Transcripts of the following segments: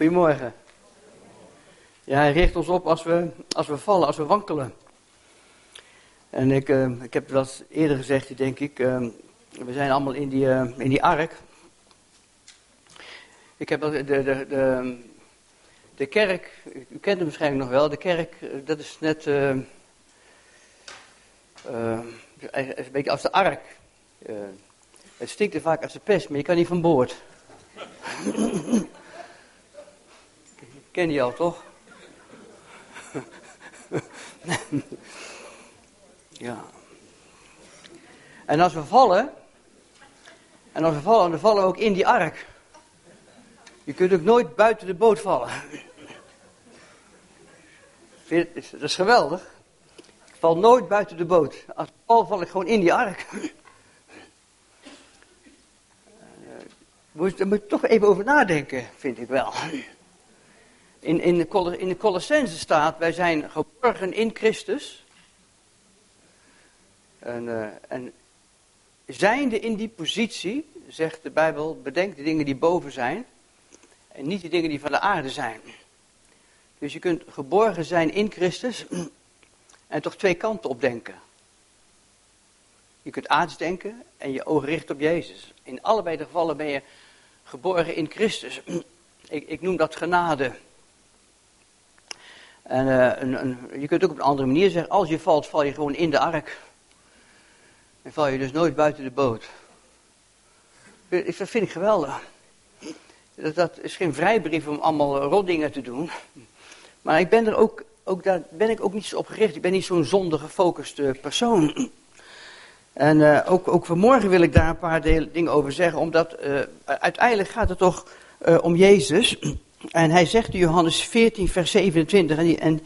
Goedemorgen. Ja, hij richt ons op als we, als we vallen, als we wankelen. En ik, uh, ik heb dat eerder gezegd, denk ik. Uh, we zijn allemaal in die, uh, in die ark. Ik heb de, de, de, de, kerk, u kent hem waarschijnlijk nog wel. De kerk, dat is net een beetje als de ark. het stinkt er vaak als de pest, maar je kan niet van boord. Ken je al, toch? ja. En als we vallen, en als we vallen, dan vallen we ook in die ark. Je kunt ook nooit buiten de boot vallen. Dat is geweldig. Ik val nooit buiten de boot. Als val, val ik gewoon in die ark. Daar moet je toch even over nadenken, vind ik wel. In, in, de, in de Colossense staat, wij zijn geborgen in Christus. En, uh, en zijnde in die positie, zegt de Bijbel, bedenk de dingen die boven zijn. En niet de dingen die van de aarde zijn. Dus je kunt geborgen zijn in Christus en toch twee kanten op denken. Je kunt aards denken en je ogen richten op Jezus. In allebei de gevallen ben je geborgen in Christus. Ik, ik noem dat genade. En uh, een, een, je kunt ook op een andere manier zeggen, als je valt, val je gewoon in de ark. En val je dus nooit buiten de boot. Dat vind ik geweldig. Dat, dat is geen vrijbrief om allemaal rotdingen te doen. Maar ik ben er ook, ook daar ben ik ook niet zo op gericht. Ik ben niet zo'n zonde gefocuste persoon. En uh, ook, ook vanmorgen wil ik daar een paar dingen over zeggen, omdat uiteindelijk gaat het toch om Jezus. En hij zegt in Johannes 14, vers 27, en die, en,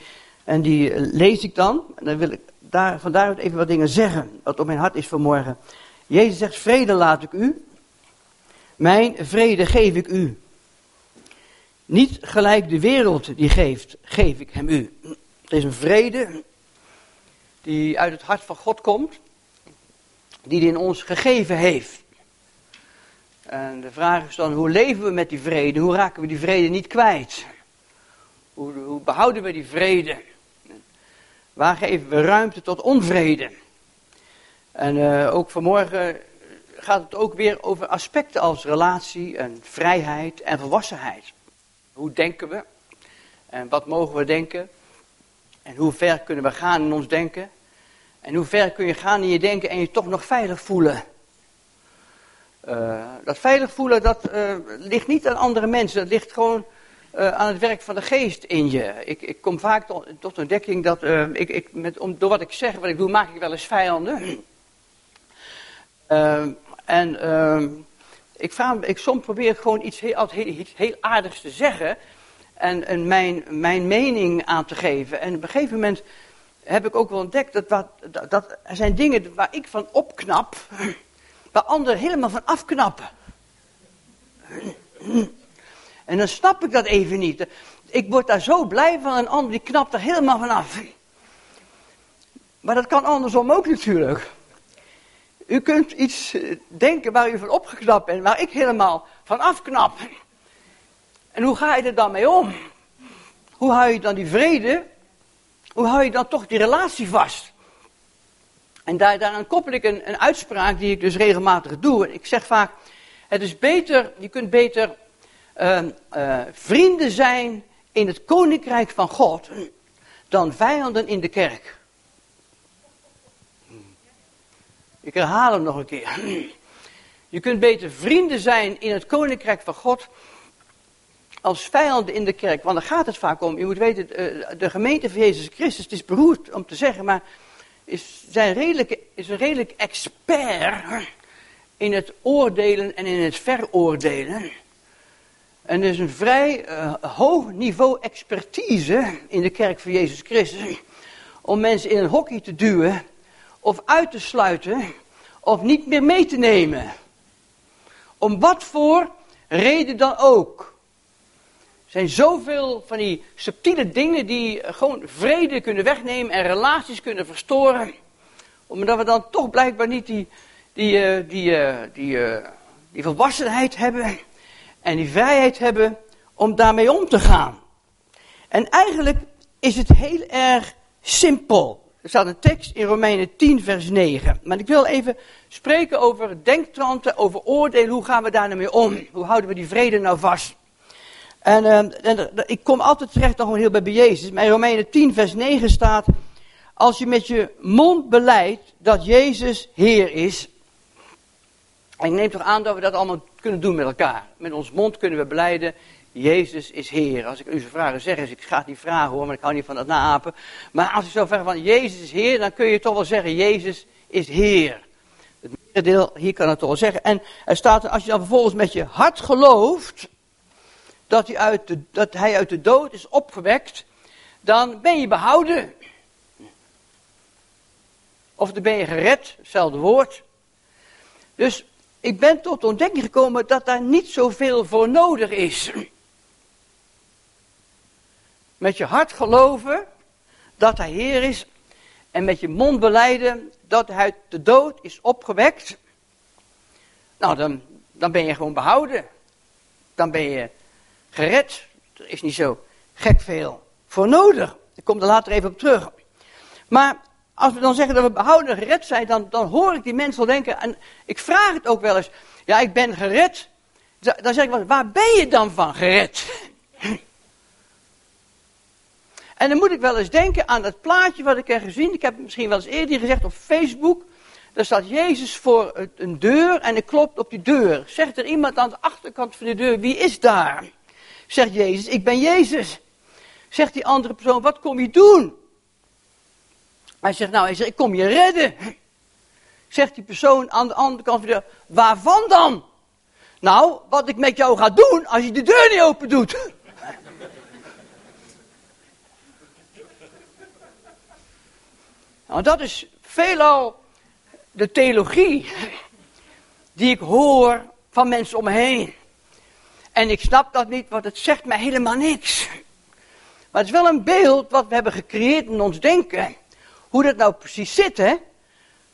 en die lees ik dan. En dan wil ik daar, vandaar even wat dingen zeggen, wat op mijn hart is vanmorgen. Jezus zegt, vrede laat ik u, mijn vrede geef ik u. Niet gelijk de wereld die geeft, geef ik hem u. Het is een vrede die uit het hart van God komt die hij in ons gegeven heeft. En de vraag is dan, hoe leven we met die vrede? Hoe raken we die vrede niet kwijt? Hoe, hoe behouden we die vrede? Waar geven we ruimte tot onvrede? En uh, ook vanmorgen gaat het ook weer over aspecten als relatie en vrijheid en volwassenheid. Hoe denken we? En wat mogen we denken? En hoe ver kunnen we gaan in ons denken? En hoe ver kun je gaan in je denken en je toch nog veilig voelen? Uh, dat veilig voelen, dat uh, ligt niet aan andere mensen. Dat ligt gewoon uh, aan het werk van de geest in je. Ik, ik kom vaak tot, tot ontdekking dat ik, ik met, om, door wat ik zeg, wat ik doe, maak ik wel eens vijanden. en ik, vraag, ik soms probeer gewoon iets heel, heel, aardigs te zeggen. En, en mijn, mijn mening aan te geven. En op een gegeven moment heb ik ook wel ontdekt dat, wat, dat er zijn dingen waar ik van opknap, waar anderen helemaal van afknappen. En dan snap ik dat even niet. Ik word daar zo blij van, een ander die knapt er helemaal van af. Maar dat kan andersom ook natuurlijk. U kunt iets eh, denken waar u van opgeknapt bent, waar ik helemaal van afknap. En hoe ga je er dan mee om? Hoe hou je dan die vrede hoe hou je dan toch die relatie vast? En daar, daaraan koppel ik een, een uitspraak die ik dus regelmatig doe. Ik zeg vaak, het is beter, je kunt beter uh, uh, vrienden zijn in het koninkrijk van God dan vijanden in de kerk. Ik herhaal hem nog een keer. Je kunt beter vrienden zijn in het koninkrijk van God als vijanden in de kerk. Want daar gaat het vaak om. Je moet weten, eh, de gemeente van Jezus Christus, het is beroerd om te zeggen, maar is, zijn is een redelijk expert in het oordelen en in het veroordelen. En er is een vrij uh, hoog niveau expertise in de kerk van Jezus Christus om mensen in een hokje te duwen of uit te sluiten of niet meer mee te nemen. Om wat voor reden dan ook zijn zoveel van die subtiele dingen die gewoon vrede kunnen wegnemen en relaties kunnen verstoren. Omdat we dan toch blijkbaar niet die, die, uh, die, uh, die, die volwassenheid hebben en die vrijheid hebben om daarmee om te gaan. En eigenlijk is het heel erg simpel. Er staat een tekst in Romeinen 10, vers 9. Maar ik wil even spreken over denktranten, over oordelen. Hoe gaan we daar nou om? Hoe houden we die vrede nou vast? En, uh, en ik kom altijd terecht nog heel bij Jezus. Maar in Romeinen 10, vers 9 staat. Als je met je mond beleidt dat Jezus Heer is. En ik neem toch aan dat we dat allemaal kunnen doen met elkaar. Met ons mond kunnen we beleiden. Jezus is Heer. Als ik u zou vragen, zeg ik ga het niet vragen hoor, maar ik hou niet van dat naapen. Maar als ik zou vragen van Jezus is Heer, dan kun je toch wel zeggen, Jezus is Heer. Het meerdeel, hier kan het toch wel zeggen. En er staat, als je dan vervolgens met je hart gelooft, dat hij uit de, dat hij uit de dood is opgewekt, dan ben je behouden. Of dan ben je gered, hetzelfde woord. Dus ik ben tot de ontdekking gekomen dat daar niet zoveel voor nodig is. Met je hart geloven dat hij Heer is en met je mond beleiden dat hij uit de dood is opgewekt. Nou, dan, dan ben je gewoon behouden. Dan ben je gered. Er is niet zo gek veel voor nodig. Ik kom er later even op terug. Maar als we dan zeggen dat we behouden en gered zijn, dan, dan hoor ik die mensen wel denken, en ik vraag het ook wel eens, ja, ik ben gered. Dan zeg ik waar ben je dan van gered? En dan moet ik wel eens denken aan dat plaatje wat ik heb gezien. Ik heb het misschien wel eens eerder gezegd op Facebook. Daar staat Jezus voor een deur en ik klopt op die deur. Zegt er iemand aan de achterkant van de deur, wie is daar? Zegt Jezus, ik ben Jezus. Zegt die andere persoon, wat kom je doen? Hij zegt, nou, hij zegt, ik kom je redden. Zegt die persoon aan de andere kant van de waarvan dan? Nou, wat ik met jou ga doen als je de deur niet open doet. Nou, dat is veelal de theologie die ik hoor van mensen om me heen. En ik snap dat niet, want het zegt mij helemaal niks. Maar het is wel een beeld wat we hebben gecreëerd in ons denken. Hoe dat nou precies zit, hè?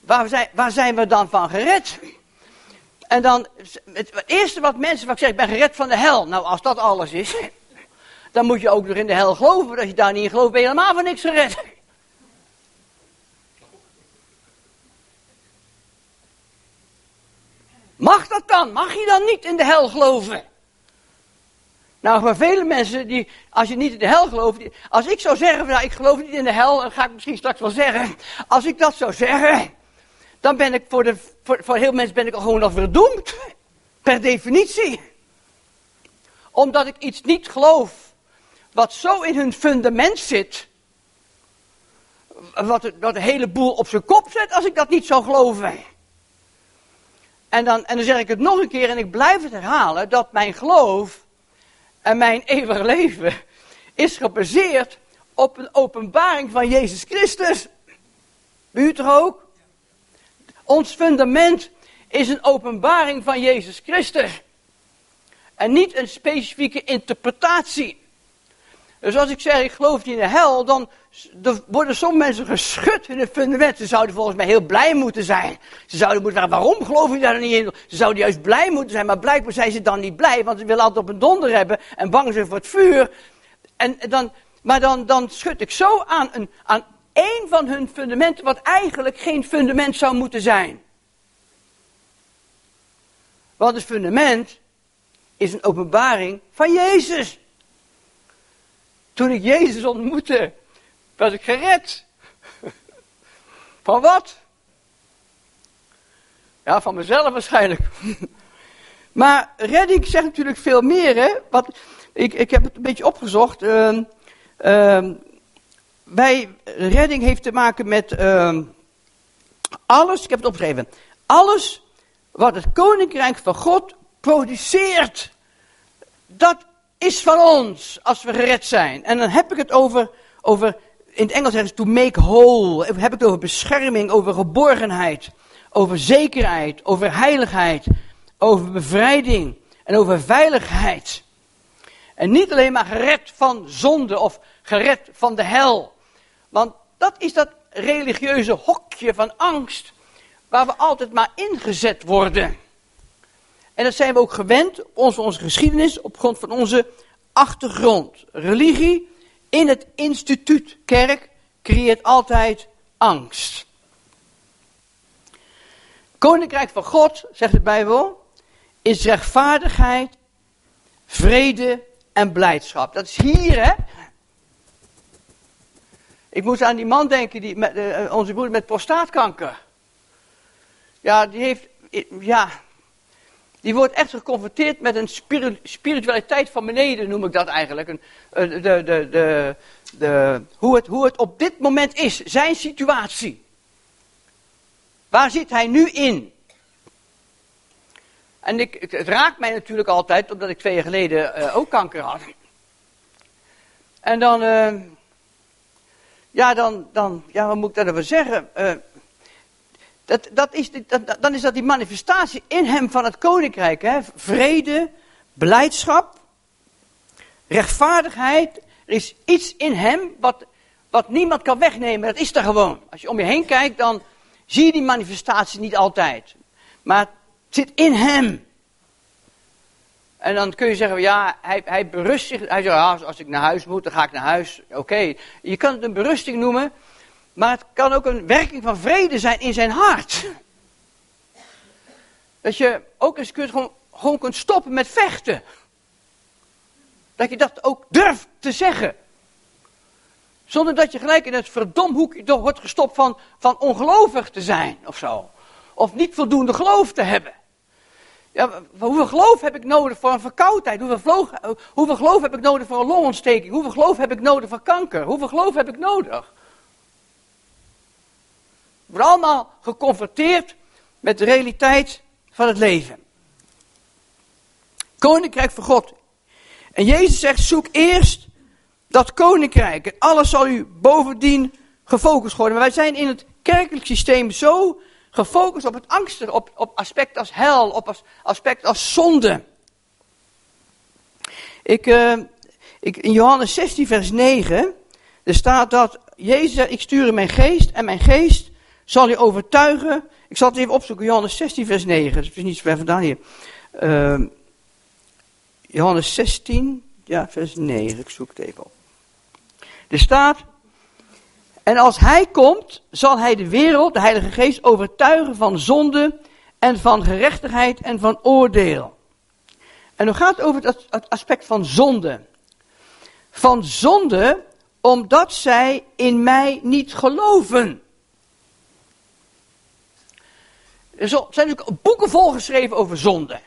Waar zijn, waar zijn we dan van gered? En dan, het eerste wat mensen vaak zeggen, ik ben gered van de hel. Nou, als dat alles is, dan moet je ook nog in de hel geloven. Als je daar niet in gelooft, ben je helemaal van niks gered. Mag dat dan? Mag je dan niet in de hel geloven? Nou, voor vele mensen, die, als je niet in de hel gelooft, als ik zou zeggen, nou, ik geloof niet in de hel, dan ga ik misschien straks wel zeggen, als ik dat zou zeggen, dan ben ik voor, de, voor, voor heel mensen ben ik al gewoon al verdoemd. Per definitie. Omdat ik iets niet geloof, wat zo in hun fundament zit, wat, wat een heleboel op zijn kop zet als ik dat niet zou geloven. En dan, en dan zeg ik het nog een keer en ik blijf het herhalen, dat mijn geloof en mijn eeuwig leven is gebaseerd op een openbaring van Jezus Christus. U toch ook? Ons fundament is een openbaring van Jezus Christus. En niet een specifieke interpretatie. Dus als ik zeg, ik geloof niet in de hel, dan worden sommige mensen geschud in het fundament. Ze zouden volgens mij heel blij moeten zijn. Ze zouden moeten waarom geloof je daar niet in? Ze zouden juist blij moeten zijn, maar blijkbaar zijn ze dan niet blij, want ze willen altijd op een donder hebben en bang zijn voor het vuur. En dan, maar dan, dan schud ik zo aan, een, aan één van hun fundamenten, wat eigenlijk geen fundament zou moeten zijn. Want het fundament is een openbaring van Jezus. Toen ik Jezus ontmoette, was ik gered. Van wat? Ja, van mezelf waarschijnlijk. Maar redding zegt natuurlijk veel meer, hè? Ik, ik heb het een beetje opgezocht. Uh, uh, wij, redding heeft te maken met uh, alles, ik heb het opgeschreven. Alles wat het koninkrijk van God produceert. Dat is van ons als we gered zijn. En dan heb ik het over, over in het Engels zeggen ze to make whole. Heb ik het over bescherming, over geborgenheid, over zekerheid, over heiligheid, over bevrijding en over veiligheid. En niet alleen maar gered van zonde of gered van de hel. Want dat is dat religieuze hokje van angst waar we altijd maar ingezet worden. En dat zijn we ook gewend, onze, onze geschiedenis, op grond van onze achtergrond. Religie in het instituut kerk creëert altijd angst. Koninkrijk van God, zegt de Bijbel, is rechtvaardigheid, vrede en blijdschap. Dat is hier, hè? Ik moest aan die man denken, die met, uh, onze broer met prostaatkanker. Ja, die heeft, ja, die wordt echt geconfronteerd met een spiritualiteit van beneden, noem ik dat eigenlijk. Een, de, de, de, de, hoe, het, hoe het op dit moment is, zijn situatie. Waar zit hij nu in? En ik, het, raakt mij natuurlijk altijd, omdat ik twee jaar geleden uh, ook kanker had. En dan, uh, ja, dan, dan, ja, wat moet ik daarover zeggen? Uh, dat, dat is, dan is dat die manifestatie in hem van het koninkrijk. Hè? Vrede, blijdschap, rechtvaardigheid. Er is iets in hem wat, wat niemand kan wegnemen. Dat is er gewoon. Als je om je heen kijkt, dan zie je die manifestatie niet altijd. Maar het zit in hem. En dan kun je zeggen, ja, hij, hij berust zich. Hij zegt, ja, als ik naar huis moet, dan ga ik naar huis. Oké, je kan het een berusting noemen. Maar het kan ook een werking van vrede zijn in zijn hart. Dat je ook eens kunt, gewoon, gewoon kunt stoppen met vechten. Dat je dat ook durft te zeggen. Zonder dat je gelijk in het verdomhoekje wordt gestopt van, van ongelovig te zijn of zo. Of niet voldoende geloof te hebben. Ja, hoeveel geloof heb ik nodig voor een verkoudheid? Hoeveel hoeveel geloof heb ik nodig voor een longontsteking? Hoeveel geloof heb ik nodig voor kanker? Hoeveel geloof heb ik nodig? Worden allemaal geconfronteerd met de realiteit van het leven. Koninkrijk van God. En Jezus zegt, zoek eerst dat koninkrijk. En alles zal u bovendien gefocust worden. Maar wij zijn in het kerkelijk systeem zo gefocust op het angsten, op, op aspect als hel, op aspect als zonde. Ik, uh, ik, in Johannes 16, vers 9, er staat dat Jezus zegt, ik stuur mijn geest en mijn geest zal je overtuigen. Ik zal het even opzoeken, Johannes 16, vers 9. Dat is niet zo ver vandaan hier. Uh, Johannes 16, ja, vers 9. Ik zoek het even op. Er staat. En als hij komt, zal hij de wereld, de Heilige Geest, overtuigen van zonde en van gerechtigheid en van oordeel. En dan gaat het over het aspect van zonde. Van zonde, omdat zij in mij niet geloven. Er zijn natuurlijk boeken volgeschreven over zonde.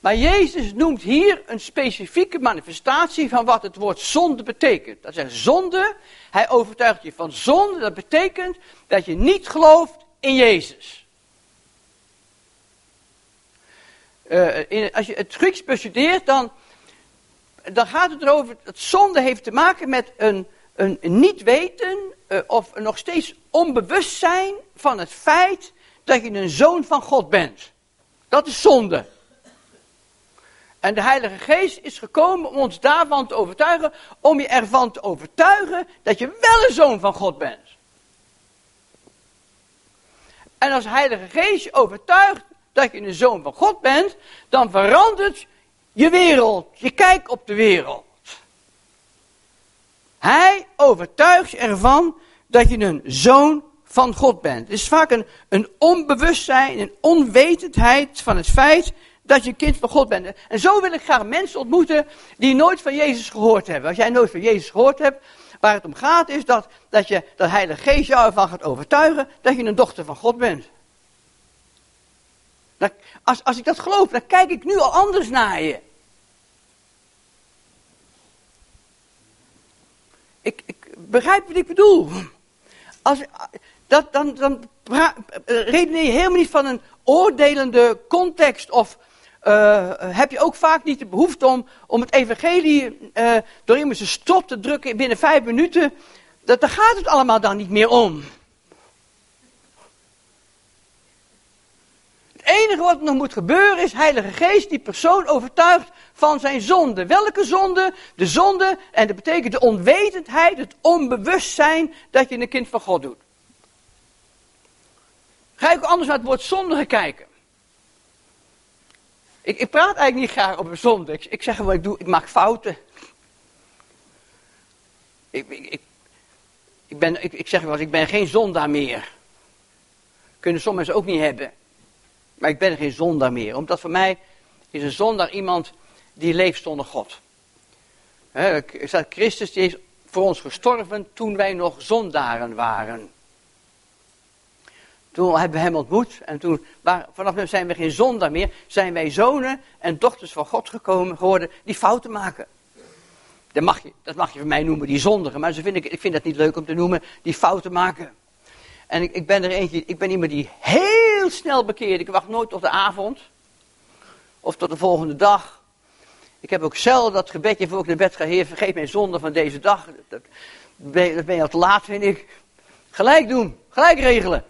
Maar Jezus noemt hier een specifieke manifestatie van wat het woord zonde betekent. Dat is zonde, hij overtuigt je van zonde, dat betekent dat je niet gelooft in Jezus. Uh, in, als je het Grieks bestudeert, dan, dan gaat het erover dat zonde heeft te maken met een, een niet weten uh, of nog steeds onbewust zijn van het feit dat je een zoon van God bent. Dat is zonde. En de Heilige Geest is gekomen om ons daarvan te overtuigen, om je ervan te overtuigen dat je wel een zoon van God bent. En als Heilige Geest je overtuigt dat je een zoon van God bent, dan verandert je wereld, je kijk op de wereld. Hij overtuigt je ervan dat je een zoon van God bent. Het is vaak een, een onbewustzijn, een onwetendheid van het feit dat je kind van God bent. En zo wil ik graag mensen ontmoeten die nooit van Jezus gehoord hebben. Als jij nooit van Jezus gehoord hebt, waar het om gaat is dat, dat je dat Heilige Geest jou ervan gaat overtuigen dat je een dochter van God bent. als, als ik dat geloof, dan kijk ik nu al anders naar je. Ik, ik begrijp wat ik bedoel. Als, dat, dan, dan redeneer je helemaal niet van een oordelende context of uh, heb je ook vaak niet de behoefte om, om het evangelie uh, door iemand zijn strot te drukken binnen vijf minuten. Dat, daar gaat het allemaal dan niet meer om. Het enige wat nog moet gebeuren is Heilige Geest die persoon overtuigt van zijn zonde. Welke zonde? De zonde, en dat betekent de onwetendheid, het onbewustzijn dat je een kind van God doet. Ga ik anders naar het woord zonde kijken. Ik, ik, praat eigenlijk niet graag over zonde. Ik, zeg gewoon, ik, doe, ik maak fouten. ik, ik, ik, ben, ik, ik zeg wel ik ben geen zondaar meer. Kunnen sommige mensen ook niet hebben. Maar ik ben geen zondaar meer. Omdat voor mij is een zondaar iemand die leeft zonder God. He, Christus die is voor ons gestorven toen wij nog zondaren waren. Toen hebben we hem ontmoet en toen, vanaf nu zijn we geen zondaar meer, zijn wij zonen en dochters van God gekomen, geworden die fouten maken. Dat mag je, dat mag je van mij noemen, die zondigen, maar zo vind ik, ik vind dat niet leuk om te noemen, die fouten maken. En ik, ik ben er eentje, ik ben iemand die heel snel bekeert. Ik wacht nooit tot de avond of tot de volgende dag. Ik heb ook zelden dat gebedje voor ik naar bed ga, Heer, vergeet mijn zonde van deze dag. Dat, ben, dat ben je al te laat, vind ik. Gelijk doen, gelijk regelen.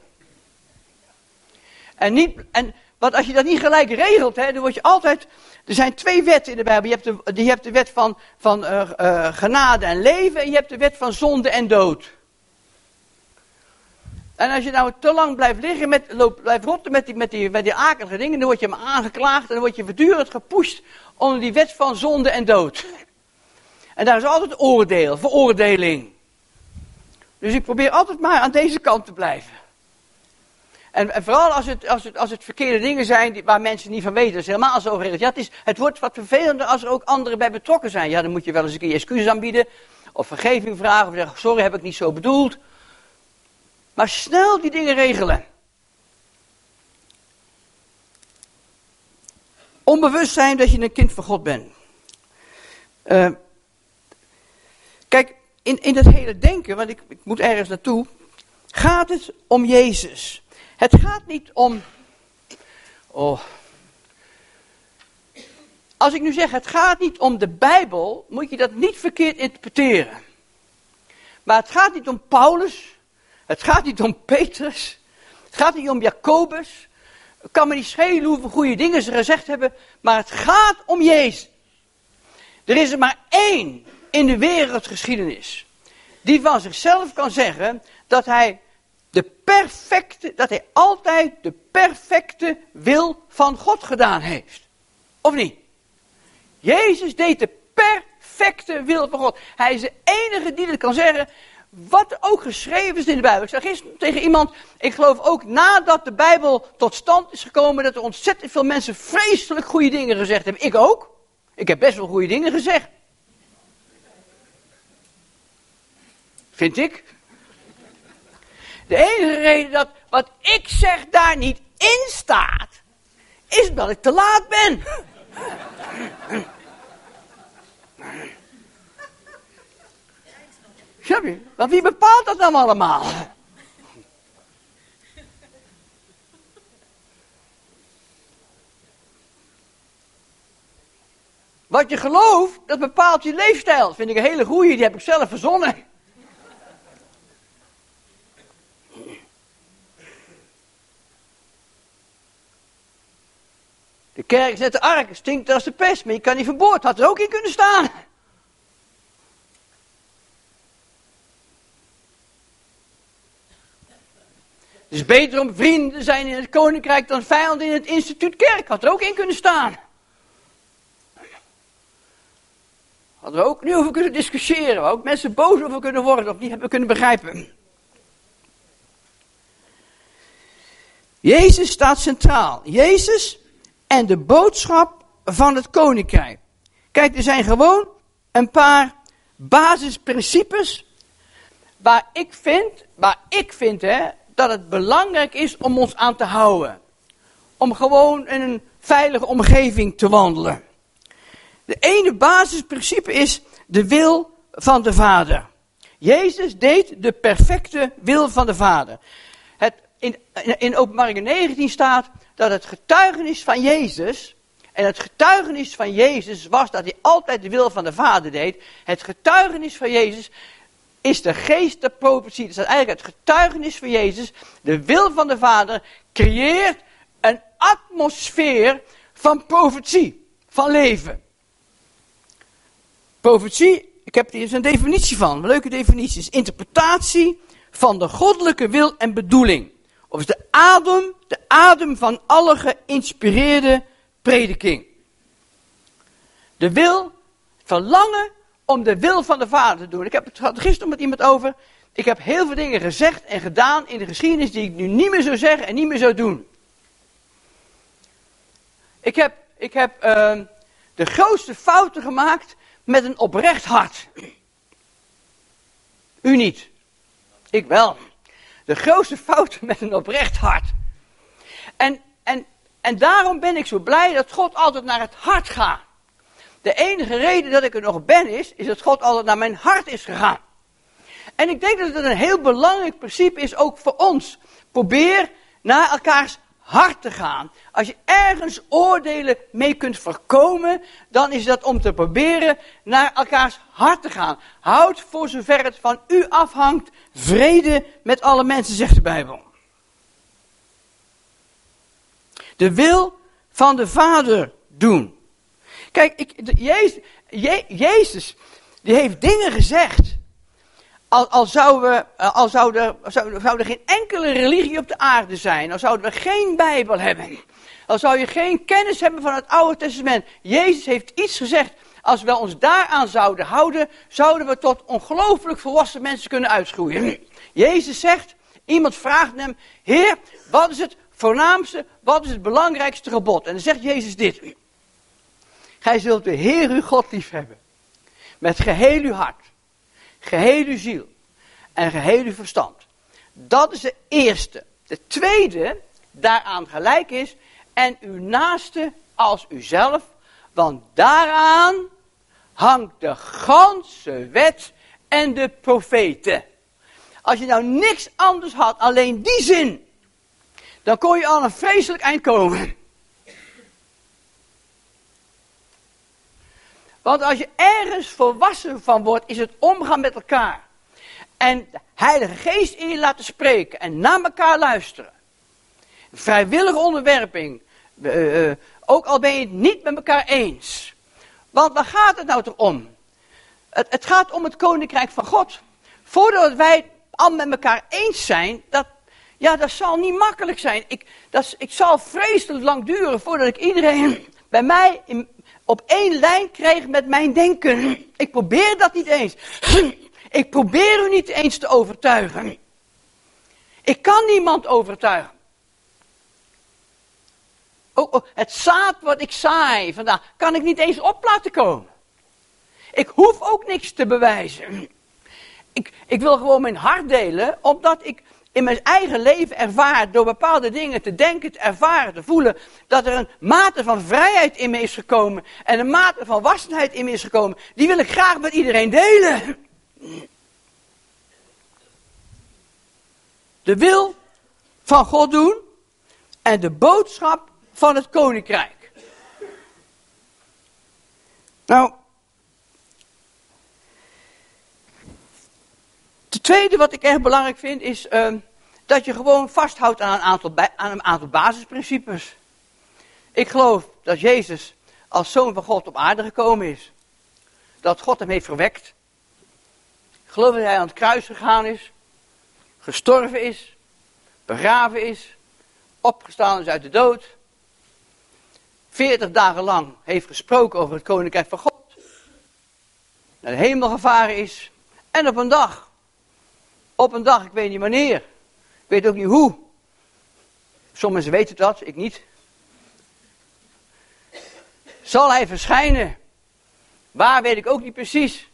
En, niet, en want als je dat niet gelijk regelt, hè, dan word je altijd. Er zijn twee wetten in de Bijbel. Je hebt de, je hebt de wet van, van uh, uh, genade en leven. En je hebt de wet van zonde en dood. En als je nou te lang blijft liggen, met, blijft rotten met die, met, die, met die akelige dingen, dan word je maar aangeklaagd en dan word je voortdurend gepusht onder die wet van zonde en dood. En daar is altijd oordeel, veroordeling. Dus ik probeer altijd maar aan deze kant te blijven. En, en vooral als het, als, het, als het verkeerde dingen zijn die, waar mensen niet van weten. Dat is helemaal zo geregeld. Ja, het, is, het wordt wat vervelender als er ook anderen bij betrokken zijn. Ja, dan moet je wel eens een keer excuses aanbieden. Of vergeving vragen. Of zeggen, sorry, heb ik niet zo bedoeld. Maar snel die dingen regelen. Onbewust zijn dat je een kind van God bent. Uh, kijk, in, in dat hele denken, want ik, ik moet ergens naartoe, gaat het om Jezus. Het gaat niet om. Oh. Als ik nu zeg, het gaat niet om de Bijbel, moet je dat niet verkeerd interpreteren. Maar het gaat niet om Paulus, het gaat niet om Petrus, het gaat niet om Jacobus. Het kan me niet schelen hoeveel goede dingen ze gezegd hebben, maar het gaat om Jezus. Er is er maar één in de wereldgeschiedenis die van zichzelf kan zeggen dat hij perfecte, dat hij altijd de perfecte wil van God gedaan heeft. Of niet? Jezus deed de perfecte wil van God. Hij is de enige die dat kan zeggen. Wat ook geschreven is in de Bijbel. Ik zei gisteren tegen iemand, ik geloof ook nadat de Bijbel tot stand is gekomen, dat er ontzettend veel mensen vreselijk goede dingen gezegd hebben. Ik ook. Ik heb best wel goede dingen gezegd. Vind ik. De enige reden dat wat ik zeg daar niet in staat, is dat ik te laat ben. Snap je? Want wie bepaalt dat dan allemaal? Wat je gelooft, dat bepaalt je leefstijl. Dat vind ik een hele goeie, die heb ik zelf verzonnen. De kerk zet de ark, stinkt als de pest, maar je kan niet verboord. Had er ook in kunnen staan. Het is beter om vrienden te zijn in het koninkrijk dan vijanden in het instituut kerk. Had er ook in kunnen staan. Hadden we ook nu over kunnen discussiëren. Waar ook mensen boos over kunnen worden of niet hebben kunnen begrijpen. Jezus staat centraal. Jezus en de boodschap van het koninkrijk. Kijk, er zijn gewoon een paar basisprincipes waar ik vind, waar ik vind hè, dat het belangrijk is om ons aan te houden. Om gewoon in een veilige omgeving te wandelen. De ene basisprincipe is de wil van de Vader. Jezus deed de perfecte wil van de Vader. Het, in, in openbaring 19 staat dat het getuigenis van Jezus, en het getuigenis van Jezus was dat hij altijd de wil van de Vader deed. Het getuigenis van Jezus is de geest der profetie. Dat is eigenlijk het getuigenis van Jezus. De wil van de Vader creëert een atmosfeer van profetie, van leven. Profetie, ik heb hier een definitie van, een leuke definitie, is interpretatie van de goddelijke wil en bedoeling. Of is de adem, de adem van alle geïnspireerde prediking. De wil, verlangen om de wil van de Vader te doen. Ik heb het gisteren met iemand over. Ik heb heel veel dingen gezegd en gedaan in de geschiedenis die ik nu niet meer zou zeggen en niet meer zou doen. Ik heb, ik heb uh, de grootste fouten gemaakt met een oprecht hart. U niet. Ik wel. De grootste fouten met een oprecht hart. En, en, en daarom ben ik zo blij dat God altijd naar het hart gaat. De enige reden dat ik er nog ben is, is dat God altijd naar mijn hart is gegaan. En ik denk dat het een heel belangrijk principe is ook voor ons. Probeer naar elkaars hart te gaan. Als je ergens oordelen mee kunt voorkomen, dan is dat om te proberen naar elkaars hart te gaan. Houd voor zover het van u afhangt vrede met alle mensen, zegt de Bijbel. De wil van de Vader doen. Kijk, ik, Jezus, Jezus, die heeft dingen gezegd. Al, al, zou, we, al zou, er, geen enkele religie op de aarde zijn, al zouden we geen Bijbel hebben, al zou je geen kennis hebben van het Oude Testament. Jezus heeft iets gezegd. Als we ons daaraan zouden houden, zouden we tot ongelooflijk volwassen mensen kunnen uitgroeien. Jezus zegt, iemand vraagt hem, Heer, wat is het voornaamste, wat is het belangrijkste gebod? En dan zegt Jezus dit. Gij zult de Heer uw God lief hebben. Met geheel uw hart, geheel uw ziel en geheel uw verstand. Dat is de eerste. De tweede, daaraan gelijk is, en uw naaste als uzelf, want daaraan hangt de ganse wet en de profeten. Als je nou niks anders had, alleen die zin, dan kon je al een vreselijk eind komen. Want als je ergens volwassen van wordt, is het omgaan met elkaar. En de Heilige Geest in je laten spreken en naar elkaar luisteren. Vrijwillige onderwerping. Uh, ook al ben je het niet met elkaar eens. Want waar gaat het nou toch om? Het, het gaat om het koninkrijk van God. Voordat wij het al met elkaar eens zijn, dat, ja, dat zal niet makkelijk zijn. Ik, dat, ik zal vreselijk lang duren voordat ik iedereen bij mij in, op één lijn krijg met mijn denken. Ik probeer dat niet eens. Ik probeer u niet eens te overtuigen. Ik kan niemand overtuigen. Oh, oh, het zaad wat ik zaai vandaag, kan ik niet eens op laten komen. Ik hoef ook niks te bewijzen. Ik, ik wil gewoon mijn hart delen, omdat ik in mijn eigen leven ervaar, door bepaalde dingen te denken, te ervaren, te voelen, dat er een mate van vrijheid in me is gekomen en een mate van wassenheid in me is gekomen. Die wil ik graag met iedereen delen. De wil van God doen en de boodschap van het koninkrijk. Nou, het tweede wat ik erg belangrijk vind is uh, dat je gewoon vasthoudt aan een, aantal, aan een aantal basisprincipes. Ik geloof dat Jezus als zoon van God op aarde gekomen is. Dat God hem heeft verwekt. Ik geloof dat hij aan het kruis gegaan is. Gestorven is. Begraven is. Opgestaan is uit de dood. 40 dagen lang heeft gesproken over het koninkrijk van God. Naar de hemel gevaren is. En op een dag, op een dag, ik weet niet wanneer, ik weet ook niet hoe. Sommige mensen weten dat, ik niet. Zal hij verschijnen? Waar weet ik ook niet precies.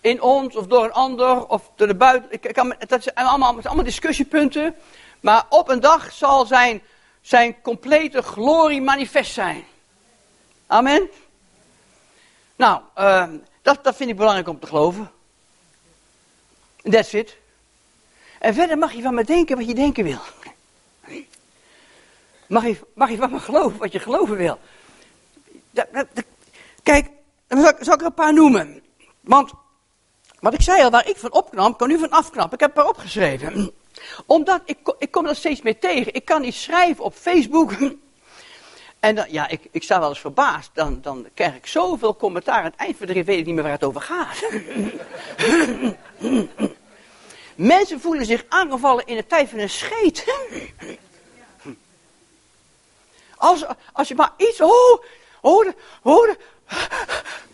In ons of door een ander of door de buiten. Ik kan, dat zijn allemaal, allemaal discussiepunten. Maar op een dag zal zijn zijn complete glorie manifest zijn. Amen. Nou, uh, dat, dat vind ik belangrijk om te geloven. That's it. En verder mag je van me denken wat je denken wil. Mag je, mag je van me geloven wat je geloven wil. Kijk, dan zal ik er een paar noemen. Want, wat ik zei al, waar ik van opknap, kan u van afknappen. Ik heb een paar opgeschreven omdat ik, ik kom dat steeds meer tegen. Ik kan iets schrijven op Facebook. En ja, ik, ik sta wel eens verbaasd. Dan, dan krijg ik zoveel commentaar. Aan het eind van de weet ik niet meer waar het over gaat. Mensen voelen zich aangevallen in de tijd van een scheet. Als, als je maar iets. Oh, oh, oh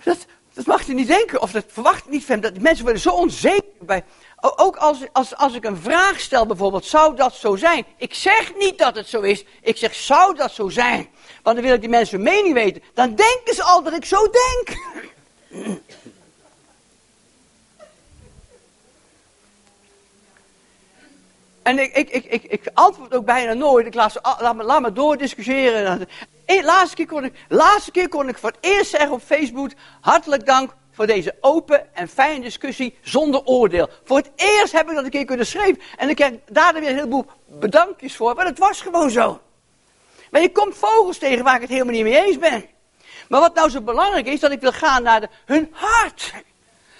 dat, Dat mag je niet denken, of dat verwacht niet van. Dat mensen worden zo onzeker bij. Ook als, als, als ik een vraag stel bijvoorbeeld, zou dat zo zijn? Ik zeg niet dat het zo is, ik zeg zou dat zo zijn? Want dan wil ik die mensen hun mening weten. Dan denken ze al dat ik zo denk. En ik, ik, ik, ik, antwoord ook bijna nooit. Ik laat, laat, me, laat me doordiscussiëren. De laatste keer, kon ik, laatste keer kon ik voor het eerst zeggen op Facebook: hartelijk dank voor deze open en fijne discussie zonder oordeel. Voor het eerst heb ik dat een keer kunnen schrijven. En ik krijg daar weer een heleboel bedankjes voor, maar het was gewoon zo. Maar je komt vogels tegen waar ik het helemaal niet mee eens ben. Maar wat nou zo belangrijk is, dat ik wil gaan naar de, hun hart.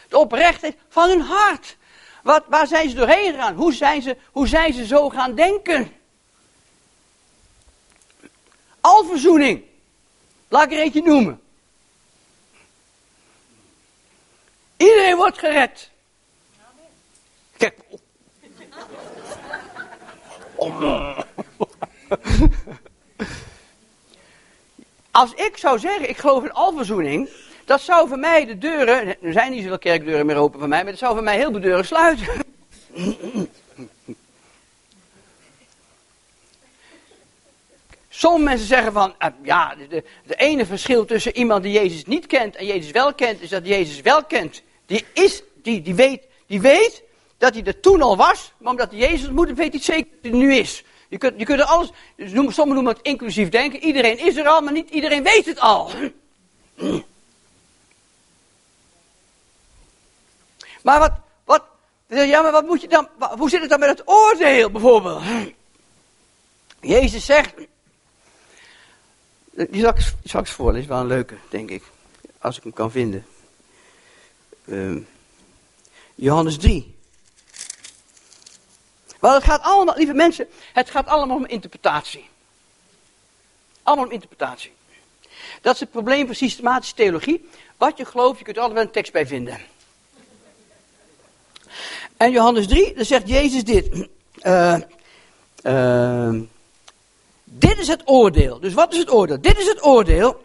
De oprechtheid van hun hart. Wat, waar zijn ze doorheen gegaan? Hoe zijn ze, hoe zijn ze zo gaan denken? Alverzoening. Laat ik er eentje noemen. Iedereen wordt gered. Kijk. Als ik zou zeggen, ik geloof in alverzoening, dat zou voor mij de deuren, er zijn niet zoveel kerkdeuren meer open voor mij, maar dat zou voor mij heel veel deuren sluiten. Sommige mensen zeggen van, uh, ja, de, de ene verschil tussen iemand die Jezus niet kent en Jezus wel kent, is dat Jezus wel kent. Die is, die, die weet, die weet dat hij er toen al was, maar omdat hij Jezus moet, weet hij zeker dat hij nu is. Je kunt, je kunt er alles, sommigen noemen het inclusief denken. Iedereen is er al, maar niet iedereen weet het al. Maar wat, wat, ja, maar wat moet je dan, hoe zit het dan met het oordeel bijvoorbeeld? Jezus zegt, die zal ik straks voorlezen, wel een leuke, denk ik, als ik hem kan vinden. Uh, Johannes 3. Want het gaat allemaal, lieve mensen, het gaat allemaal om interpretatie. Allemaal om interpretatie. Dat is het probleem van systematische theologie. Wat je gelooft, je kunt er altijd wel een tekst bij vinden. En Johannes 3, dan zegt Jezus dit. Uh, uh, dit is het oordeel. Dus wat is het oordeel? Dit is het oordeel.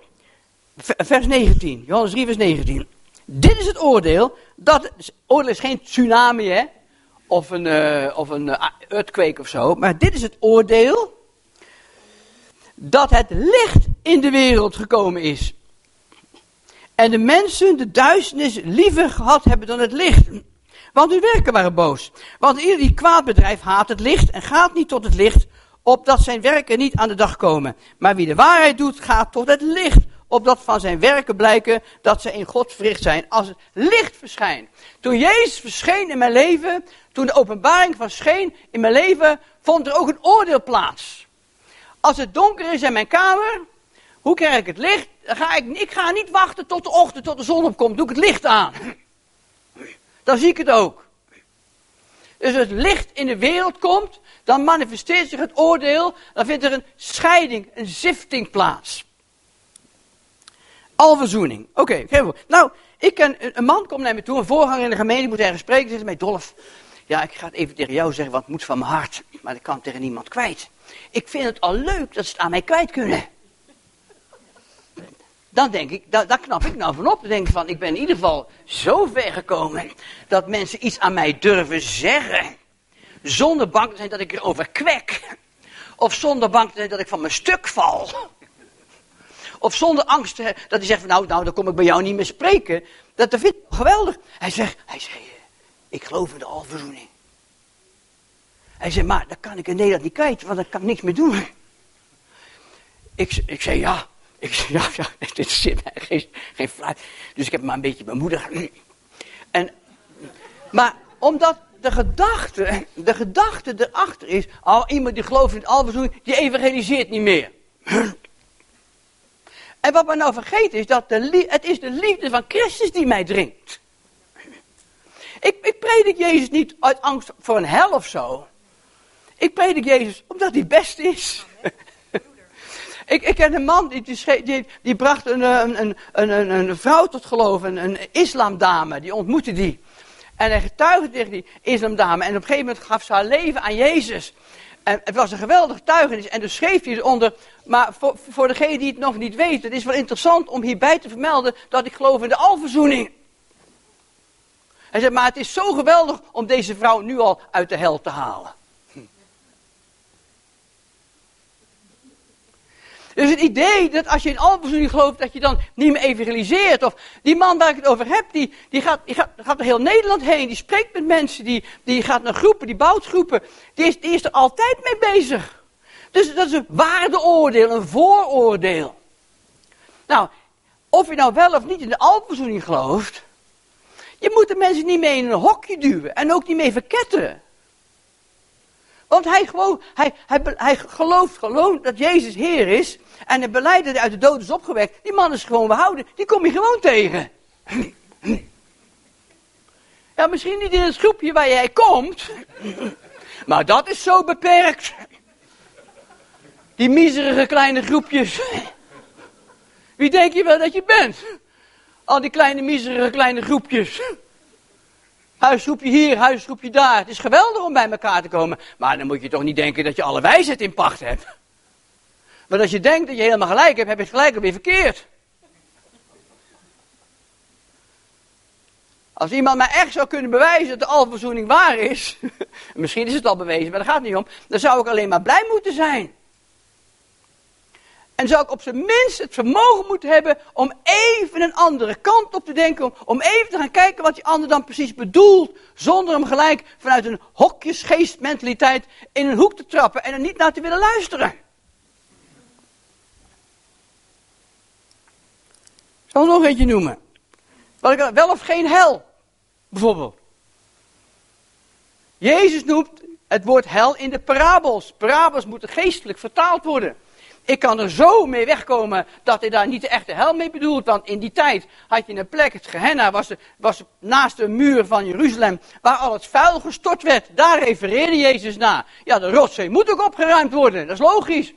Vers 19. Johannes 3, vers 19. Dit is het oordeel. Dat, oordeel is geen tsunami, hè? Of een, uh, of een earthquake of zo. Maar dit is het oordeel. Dat het licht in de wereld gekomen is. En de mensen de duisternis liever gehad hebben dan het licht. Want hun werken waren boos. Want ieder die kwaad bedrijft haat het licht en gaat niet tot het licht, opdat zijn werken niet aan de dag komen. Maar wie de waarheid doet, gaat tot het licht, opdat van zijn werken blijken dat ze in God verricht zijn. Als het licht verschijnt. Toen Jezus verscheen in mijn leven, toen de openbaring van scheen in mijn leven, vond er ook een oordeel plaats. Als het donker is in mijn kamer, hoe krijg ik het licht? Ga ik, ik ga niet wachten tot de ochtend, tot de zon opkomt, doe ik het licht aan dan zie ik het ook. Dus als het licht in de wereld komt, dan manifesteert zich het oordeel, dan vindt er een scheiding, een zifting plaats. Alverzoening. Oké, okay, nou, ik ken, een man komt naar me toe, een voorganger in de gemeente, moet ergens spreken, zegt mij, Dolf, ja, ik ga het even tegen jou zeggen, wat moet van mijn hart, maar ik kan tegen niemand kwijt. Ik vind het al leuk dat ze het aan mij kwijt kunnen dan denk ik, daar, daar knap ik nou van op. Dan denk ik van, ik ben in ieder geval zo ver gekomen dat mensen iets aan mij durven zeggen. Zonder bang te zijn dat ik erover kwek. Of zonder bang te zijn dat ik van mijn stuk val. Of zonder angst dat hij zegt van, nou, nou, dan kom ik bij jou niet meer spreken. Dat, vind ik geweldig. Hij zegt, hij zegt, ik geloof in de alverzoening. Hij zei, maar dan kan ik in Nederland niet kwijt, want dan kan ik niks meer doen. Ik, ik zei, ja, ik zei, ja, ja, dit zit mij geen, geen fluit. Dus ik heb maar een beetje bemoedigd. En, maar omdat de gedachte, de gedachte erachter is, al iemand die gelooft in het alverzoening, die evangeliseert niet meer. En wat men nou vergeet is, dat de, het is de liefde van Christus die mij dringt. Ik, ik predik Jezus niet uit angst voor een hel of zo. Ik predik Jezus omdat hij best is. Ik, ik ken een man die, die, die bracht een, een, een, een, een vrouw tot geloof, een islamdame, die ontmoette die. En hij getuigde tegen die islamdame en op een gegeven moment gaf ze haar leven aan Jezus. En het was een geweldige tuigenis en dus schreef hij eronder. Maar voor, voor degene die het nog niet weten, het is wel interessant om hierbij te vermelden dat ik geloof in de alverzoening. Hij zegt, maar het is zo geweldig om deze vrouw nu al uit de hel te halen. Dus het idee dat als je in alverzoening gelooft, dat je dan niet meer evangeliseert. Of die man waar ik het over heb, die, die, gaat, die gaat, door heel Nederland heen. Die spreekt met mensen, die, die gaat naar groepen, die bouwt groepen. Die is, die is er altijd mee bezig. Dus dat is een waardeoordeel, een vooroordeel. Nou, of je nou wel of niet in de alverzoening gelooft. Je moet de mensen niet mee in een hokje duwen en ook niet mee verketteren. Want hij, gewoon, hij, hij, hij gelooft gewoon dat Jezus Heer is. En de beleid dat hij uit de dood is opgewekt. Die man is gewoon behouden. Die kom je gewoon tegen. Ja, misschien niet in het groepje waar jij komt. Maar dat is zo beperkt. Die miserige kleine groepjes. Wie denk je wel dat je bent? Al die kleine miserige kleine groepjes. Huisgroepje hier, huisgroepje daar. Het is geweldig om bij elkaar te komen. Maar dan moet je toch niet denken dat je alle wijsheid in pacht hebt. Want als je denkt dat je helemaal gelijk hebt, heb je het gelijk weer verkeerd. Als iemand mij echt zou kunnen bewijzen dat de alverzoening waar is, misschien is het al bewezen, maar daar gaat het niet om, dan zou ik alleen maar blij moeten zijn. En zou ik op zijn minst het vermogen moeten hebben om even een andere kant op te denken. Om even te gaan kijken wat die ander dan precies bedoelt. Zonder hem gelijk vanuit een hokjesgeestmentaliteit in een hoek te trappen en er niet naar te willen luisteren. Ik zal nog eentje noemen. Wat ik wel of geen hel, bijvoorbeeld. Jezus noemt het woord hel in de parabels. Parabels moeten geestelijk vertaald worden. Ik kan er zo mee wegkomen dat hij daar niet de echte hel mee bedoelt. Want in die tijd had je een plek, het Gehenna was, was naast de muur van Jeruzalem, waar al het vuil gestort werd. Daar refereerde Jezus naar. Ja, de rotzee moet ook opgeruimd worden, dat is logisch.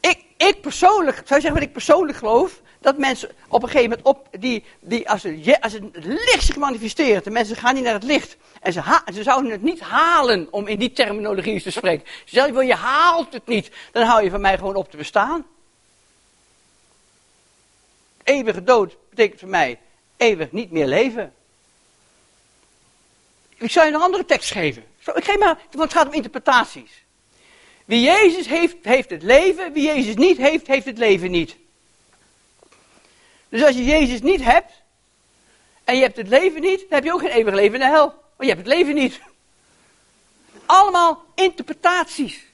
Ik, ik persoonlijk, zou je zeggen wat ik persoonlijk geloof? Dat mensen op een gegeven moment op die, die als, het, als het licht zich manifesteert, de mensen gaan niet naar het licht. En ze, ze zouden het niet halen om in die terminologie te spreken. Ze zeggen, je haalt het niet, dan hou je van mij gewoon op te bestaan. Eeuwige dood betekent voor mij eeuwig niet meer leven. Ik zou je een andere tekst geven. Ik geef maar, want het gaat om interpretaties. Wie Jezus heeft, heeft het leven. Wie Jezus niet heeft, heeft het leven niet. Dus als je Jezus niet hebt, en je hebt het leven niet, dan heb je ook geen eeuwig leven in de hel. Want je hebt het leven niet. Allemaal interpretaties.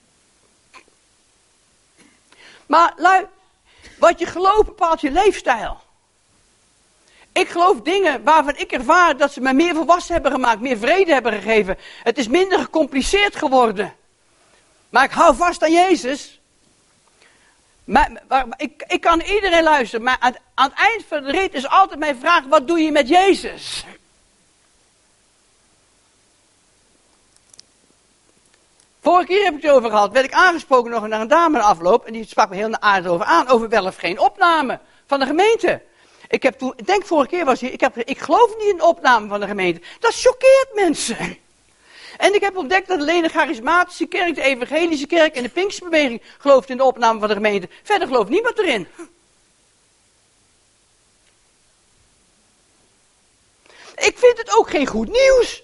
Maar lui, wat je gelooft bepaalt je leefstijl. Ik geloof dingen waarvan ik ervaar dat ze mij meer volwassen hebben gemaakt, meer vrede hebben gegeven. Het is minder gecompliceerd geworden. Maar ik hou vast aan Jezus. Maar, ik, ik kan iedereen luisteren, maar aan, het eind van de rit is altijd mijn vraag: wat doe je met Jezus? Vorige keer heb ik het over gehad, werd ik aangesproken nog naar een dame in afloop, en die sprak me heel aardig over aan, over wel of geen opname van de gemeente. Ik heb toen, denk vorige keer was hier, ik, heb, ik geloof niet in de opname van de gemeente. Dat choqueert mensen. En ik heb ontdekt dat alleen de charismatische kerk, de evangelische kerk en de Pinksterbeweging gelooft in de opname van de gemeente. Verder gelooft niemand erin. Ik vind het ook geen goed nieuws.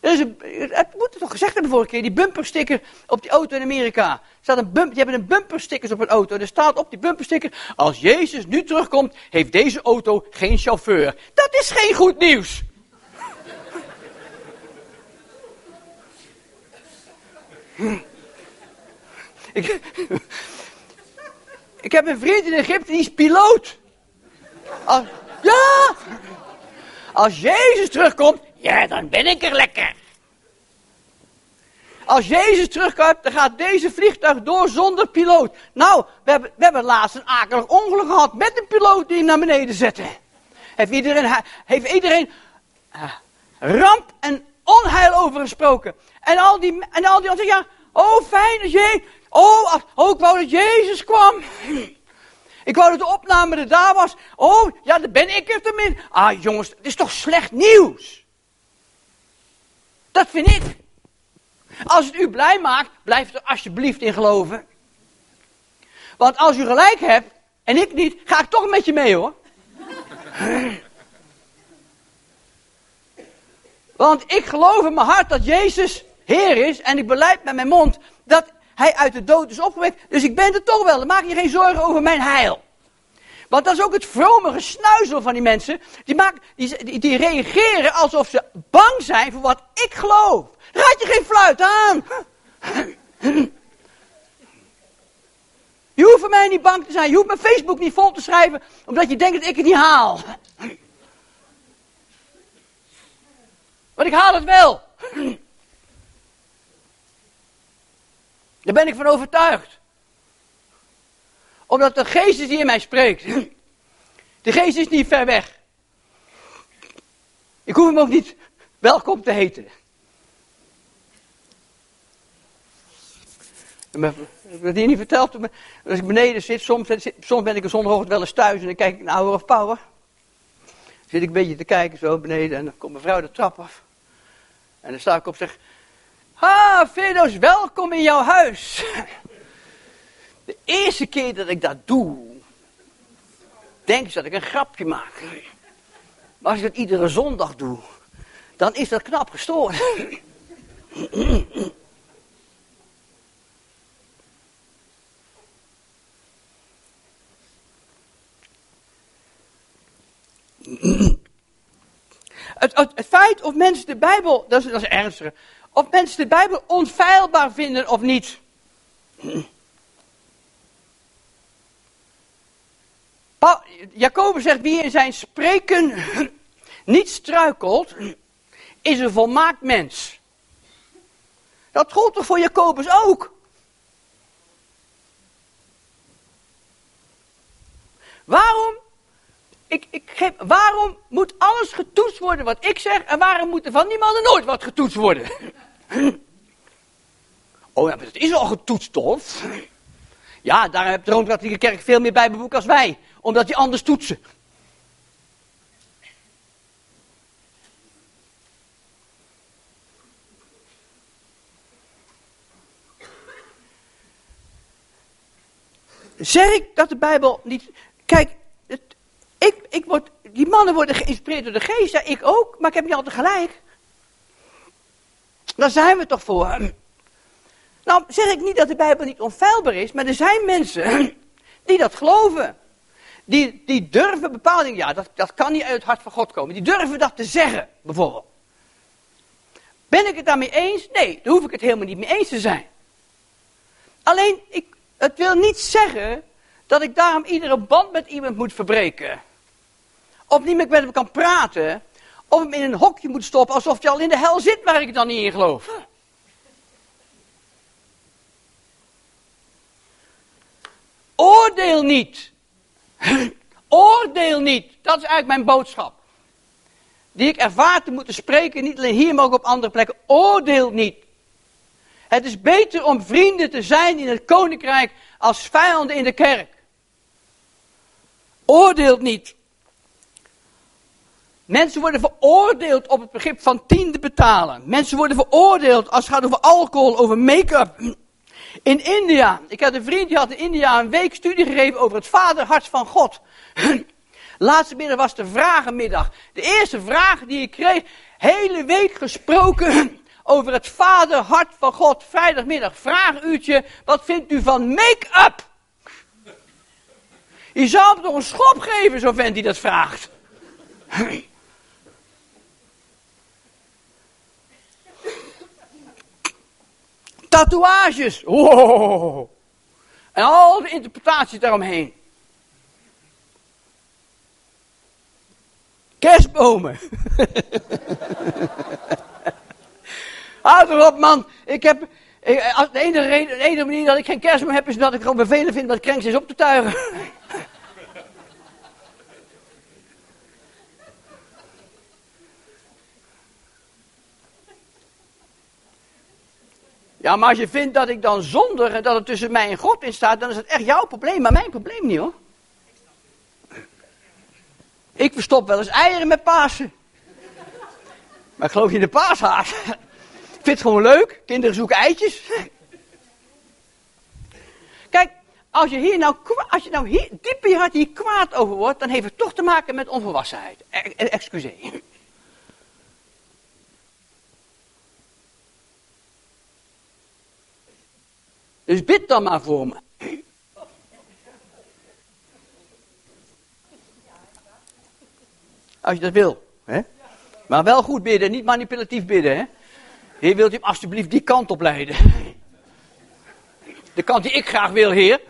een, het moet toch gezegd hebben vorige keer, die bumpersticker op die auto in Amerika. Staat een bump, hebben een bumperstickers op een auto. En er staat op die bumpersticker, als Jezus nu terugkomt, heeft deze auto geen chauffeur. Dat is geen goed nieuws. Ik, ik heb een vriend in Egypte, die is piloot. Als, ja! Als Jezus terugkomt, ja, dan ben ik er lekker. Als Jezus terugkomt, dan gaat deze vliegtuig door zonder piloot. Nou, we hebben, we hebben laatst een akelig ongeluk gehad met een piloot die hem naar beneden zette. Heeft iedereen, heeft iedereen uh, ramp en onheil over gesproken. En al die, en al die anderen, ja, oh fijn dat je, oh, oh ik wou dat Jezus kwam. Ik wou dat de opname er daar was. Oh, ja, dan ben ik er tenminste. Ah, jongens, het is toch slecht nieuws? Dat vind ik. Als het u blij maakt, blijf er alsjeblieft in geloven. Want als u gelijk hebt en ik niet, ga ik toch met je mee hoor. Want ik geloof in mijn hart dat Jezus Heer is en ik beleid met mijn mond dat Hij uit de dood is opgewekt. Dus ik ben er toch wel. Dan maak je geen zorgen over mijn heil. Want dat is ook het vrome gesnuizel van die mensen. Die, die, die reageren alsof ze bang zijn voor wat ik geloof. Raad je geen fluit aan. Je hoeft voor mij niet bang te zijn. Je hoeft mijn Facebook niet vol te schrijven. Omdat je denkt dat ik het niet haal. Want ik haal het wel. Daar ben ik van overtuigd. Omdat de geest is die in mij spreekt. De geest is niet ver weg. Ik hoef hem ook niet welkom te heten. Ik heb hier niet verteld. Als ik beneden zit, soms, soms ben ik een zondagochtend wel eens thuis en dan kijk ik naar Hour of Power. Dan zit ik een beetje te kijken zo beneden en dan komt mijn vrouw de trap af. En dan sta ik op en zeg, Ha, Fedos, welkom in jouw huis. De eerste keer dat ik dat doe, denk ze dat ik een grapje maak. Maar als ik dat iedere zondag doe, dan is dat knap gestoord. Het, feit of mensen de Bijbel, dat is, dat is ernstig, of mensen de Bijbel onfeilbaar vinden of niet. Jacobus zegt, wie in zijn spreken niet struikelt, is een volmaakt mens. Dat gold toch voor Jacobus ook? Waarom ik, ik geef, waarom moet alles getoetst worden wat ik zeg en waarom moet er van niemand nooit wat getoetst worden? oh ja, maar het is al getoetst, toch? Ja, daar heeft de Rooms-Katholieke Kerk veel meer Bijbelboek als wij, omdat die anders toetsen. Zeg ik dat de Bijbel niet. Kijk, ik, ik word, die mannen worden geïnspireerd door de geest, ja, ik ook, maar ik heb niet altijd gelijk. Daar zijn we toch voor. Nou, zeg ik niet dat de Bijbel niet onfeilbaar is, maar er zijn mensen die dat geloven. Die, die durven bepaalde dingen, ja, dat, dat kan niet uit het hart van God komen. Die durven dat te zeggen, bijvoorbeeld. Ben ik het daarmee eens? Nee, daar hoef ik het helemaal niet mee eens te zijn. Alleen, ik, het wil niet zeggen dat ik daarom iedere band met iemand moet verbreken. Of niet met hem kan praten. Of hem in een hokje moet stoppen alsof hij al in de hel zit waar ik dan niet in geloof. Oordeel niet. Oordeel niet. Dat is eigenlijk mijn boodschap. Die ik ervaar te moeten spreken, niet alleen hier, maar ook op andere plekken. Oordeel niet. Het is beter om vrienden te zijn in het koninkrijk als vijanden in de kerk. Oordeelt niet. Mensen worden veroordeeld op het begrip van tiende betalen. Mensen worden veroordeeld als het gaat over alcohol, over make-up. In India, ik had een vriend die had in India een week studie gegeven over het vaderhart van God. Laatste middag was de vragenmiddag. De eerste vraag die ik kreeg, hele week gesproken over het vaderhart van God. Vrijdagmiddag, vraaguurtje, wat vindt u van make-up? Je zou hem toch een schop geven, zo vent die dat vraagt. Tatoeages. Wow. En al de interpretaties daaromheen. Kerstbomen. Houd erop man. Ik heb, als de, enige enige manier dat ik geen kerstboom heb is dat ik gewoon vervelend vind dat krenks is op te tuigen. Ja, maar als je vindt dat ik dan zonder en dat het tussen mij en God in staat, dan is het echt jouw probleem, maar mijn probleem niet hoor. Ik verstop wel eens eieren met Pasen. Maar ik geloof je in de paashaas. Ik vind het gewoon leuk. Kinderen zoeken eitjes. Kijk, als je hier nou, als je nou hier, diep in je hart hier kwaad over wordt, dan heeft het toch te maken met onvolwassenheid. E excuseer. Dus bid dan maar voor me. Als je dat wil. Hè? Maar wel goed bidden, niet manipulatief bidden. Hè? Heer, wilt u hem alsjeblieft die kant op leiden? De kant die ik graag wil, Heer.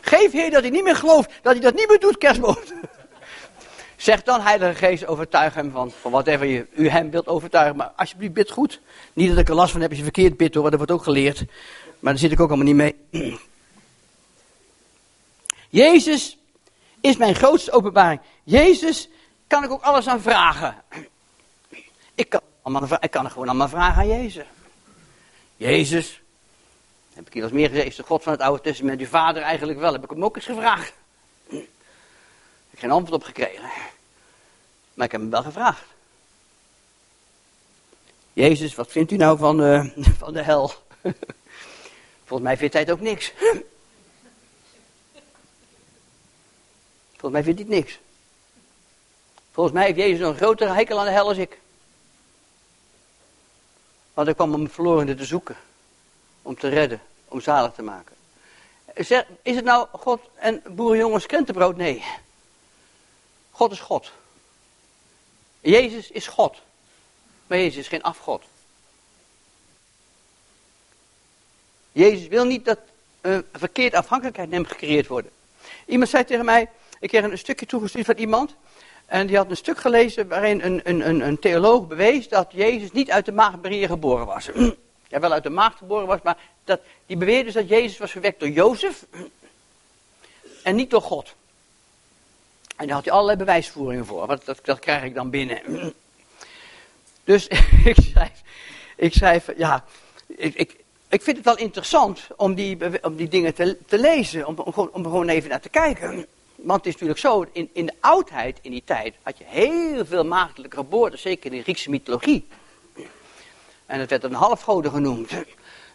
Geef, Heer, dat hij niet meer gelooft, dat hij dat niet meer doet, kerstboom. Zeg dan, Heilige Geest, overtuig hem van, van whatever je, u hem wilt overtuigen. Maar alsjeblieft, bid goed. Niet dat ik er last van heb als je verkeerd bidt hoor, dat wordt ook geleerd. Maar daar zit ik ook allemaal niet mee. Jezus is mijn grootste openbaring. Jezus kan ik ook alles aan vragen. Ik kan, ik kan er gewoon allemaal vragen aan Jezus. Jezus, heb ik hier eens meer gezegd, is de God van het Oude Testament uw vader eigenlijk wel? Heb ik hem ook eens gevraagd. Ik heb geen antwoord op gekregen. Maar ik heb hem wel gevraagd. Jezus, wat vindt u nou van, uh, van de hel? Volgens mij vindt hij het ook niks. Volgens mij vindt hij het niks. Volgens mij heeft Jezus een grotere hekel aan de hel als ik. Want hij kwam om verlorenen te zoeken. Om te redden. Om zalig te maken. Is het nou God en boerenjongens krentenbrood? Nee. God is God. Jezus is God. Maar Jezus is geen afgod. Jezus wil niet dat een verkeerd afhankelijkheid hem gecreëerd wordt. Iemand zei tegen mij, ik kreeg een stukje toegestuurd van iemand. En die had een stuk gelezen waarin een, een, een, een theoloog bewees dat Jezus niet uit de Maria geboren was. Ja, wel uit de maagd geboren was, maar dat, die beweerde dus dat Jezus was verwekt door Jozef en niet door God. En daar had hij allerlei bewijsvoeringen voor. Wat, dat, dat krijg ik dan binnen. Dus ik schrijf, ik schrijf ja, ik, ik, ik vind het wel interessant om die, om die dingen te, te lezen, om, om, er gewoon even naar te kijken. Want het is natuurlijk zo, in, in de oudheid, in die tijd, had je heel veel maagdelijke geboorten, zeker in de Griekse mythologie. En het werd een halfgoden genoemd.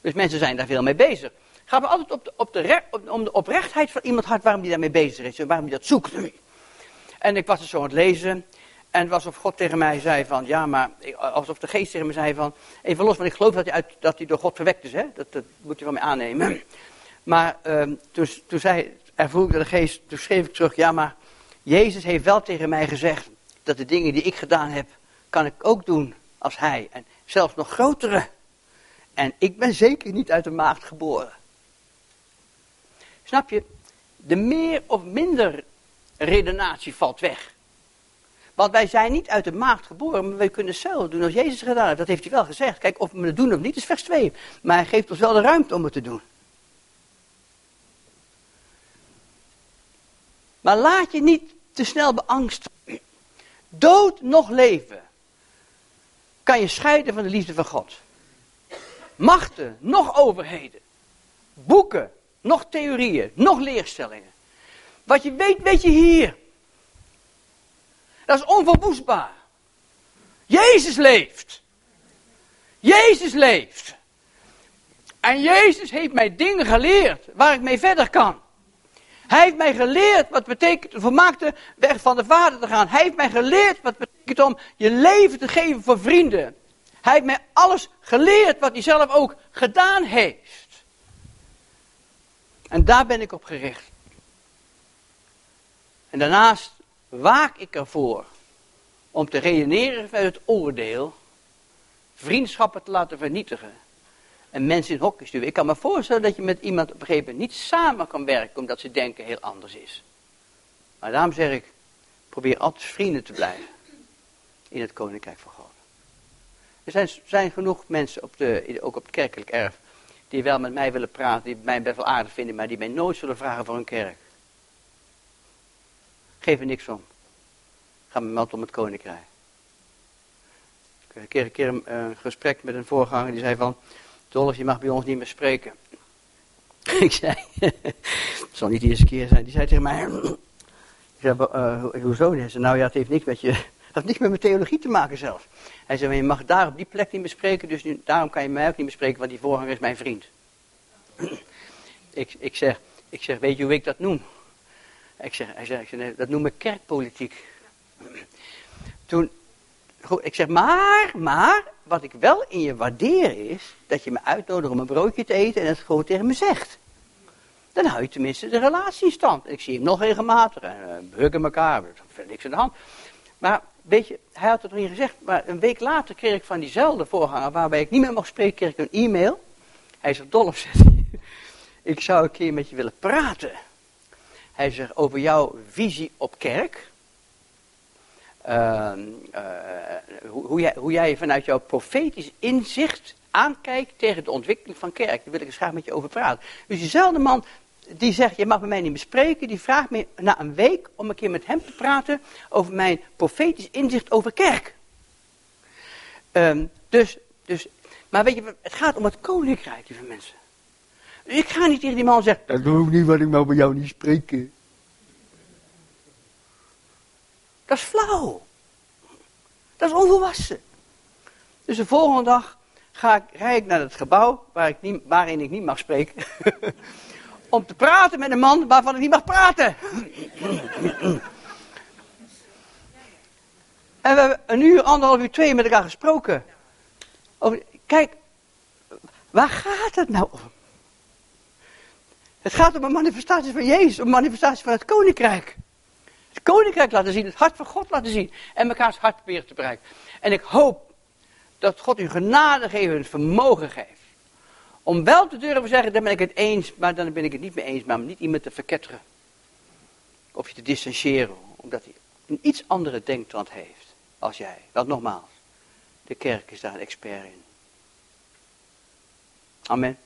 Dus mensen zijn daar veel mee bezig. Gaat me altijd op op de, om de oprechtheid van iemand hart waarom die daarmee bezig is en waarom die dat zoekt. En ik was er zo aan het lezen. En het was of God tegen mij zei van, ja maar, alsof de geest tegen me zei van, even los, want ik geloof dat hij, uit, dat hij door God verwekt is, hè? Dat, dat moet je van mij aannemen. Maar uh, toen, toen zei, ervoer de geest, toen schreef ik terug, ja maar, Jezus heeft wel tegen mij gezegd, dat de dingen die ik gedaan heb, kan ik ook doen als hij. En zelfs nog grotere. En ik ben zeker niet uit de maagd geboren. Snap je? De meer of minder redenatie valt weg. Want wij zijn niet uit de maagd geboren, maar wij kunnen zelf doen als Jezus gedaan heeft. Dat heeft hij wel gezegd. Kijk, of we het doen of niet, is vers 2. Maar hij geeft ons wel de ruimte om het te doen. Maar laat je niet te snel beangsten. Dood nog leven kan je scheiden van de liefde van God. Machten, nog overheden. Boeken, nog theorieën, nog leerstellingen. Wat je weet, weet je hier. Dat is onverwoestbaar. Jezus leeft. Jezus leeft. En Jezus heeft mij dingen geleerd waar ik mee verder kan. Hij heeft mij geleerd wat betekent de volmaakte weg van de Vader te gaan. Hij heeft mij geleerd wat betekent om je leven te geven voor vrienden. Hij heeft mij alles geleerd wat hij zelf ook gedaan heeft. En daar ben ik op gericht. En daarnaast waak ik ervoor om te redeneren vanuit het oordeel, vriendschappen te laten vernietigen en mensen in hokjes sturen. Ik kan me voorstellen dat je met iemand op een gegeven moment niet samen kan werken omdat ze denken heel anders is. Maar daarom zeg ik, probeer altijd vrienden te blijven in het koninkrijk van God. Er zijn, zijn genoeg mensen, op de, ook op het kerkelijk erf, die wel met mij willen praten, die mij best wel aardig vinden, maar die mij nooit zullen vragen voor een kerk. Geef er niks om. Ga me om het koninkrijk. Ik een keer een, keer een gesprek met een voorganger die zei van, Dolf, je mag bij ons niet meer spreken. ik zei, het zal niet de eerste keer zijn, die zei tegen mij, Ik uh, hoezo? Hij zei, nou ja, het heeft niks met je, het heeft niks met mijn theologie te maken zelfs. Hij zei, je mag daar op die plek niet bespreken, dus nu, daarom kan je mij ook niet bespreken, want die voorganger is mijn vriend. ik, ik, zeg, ik zeg, weet je hoe ik dat noem? Ik zeg, hij zei, dat noem ik kerkpolitiek. Toen, goed, ik zeg, maar, maar, wat ik wel in je waardeer is, dat je me uitnodigt om een broodje te eten en het gewoon tegen me zegt. Dan hou je tenminste de relatie in stand. Ik zie hem nog regelmatig en uh, bukken elkaar, er is niks aan de hand. Maar weet je, hij had het nog niet gezegd, maar een week later kreeg ik van diezelfde voorganger, waarbij ik niet meer mocht spreken, kreeg ik een e-mail. Hij Dolf, zegt ik zou een keer met je willen praten. Hij zegt over jouw visie op kerk. Ehm, eh, hoe, hoe, jij, vanuit jouw profetisch inzicht aankijkt tegen de ontwikkeling van kerk. Daar wil ik eens graag met je over praten. Dus diezelfde man die zegt, je mag met mij niet bespreken, die vraagt me na een week om een keer met hem te praten over mijn profetisch inzicht over kerk. Um, dus, dus, maar weet je, het gaat om het koninkrijk, lieve mensen. Ik ga niet tegen die man zeggen, dat doe ik niet, wat ik mag bij jou niet spreken. Dat is flauw. Dat is onvolwassen. Dus de volgende dag ga ik, rijd ik naar het gebouw waar ik niet, waarin ik niet mag spreken. om te praten met een man waarvan ik niet mag praten. en we hebben een uur, anderhalf uur, twee met elkaar gesproken. Over, kijk, waar gaat het nou om? Het gaat om een manifestatie van Jezus, om een manifestatie van het koninkrijk. Het koninkrijk laten zien, het hart van God laten zien. En mekaars hart proberen te bereiken. En ik hoop dat God u genade geeft en vermogen geeft. Om wel te durven zeggen, dan ben ik het eens, maar dan ben ik het niet mee eens. Maar om niet iemand te verketteren. Of je te distancieren, omdat hij een iets andere denktrand heeft als jij. Want nogmaals, de kerk is daar een expert in. Amen.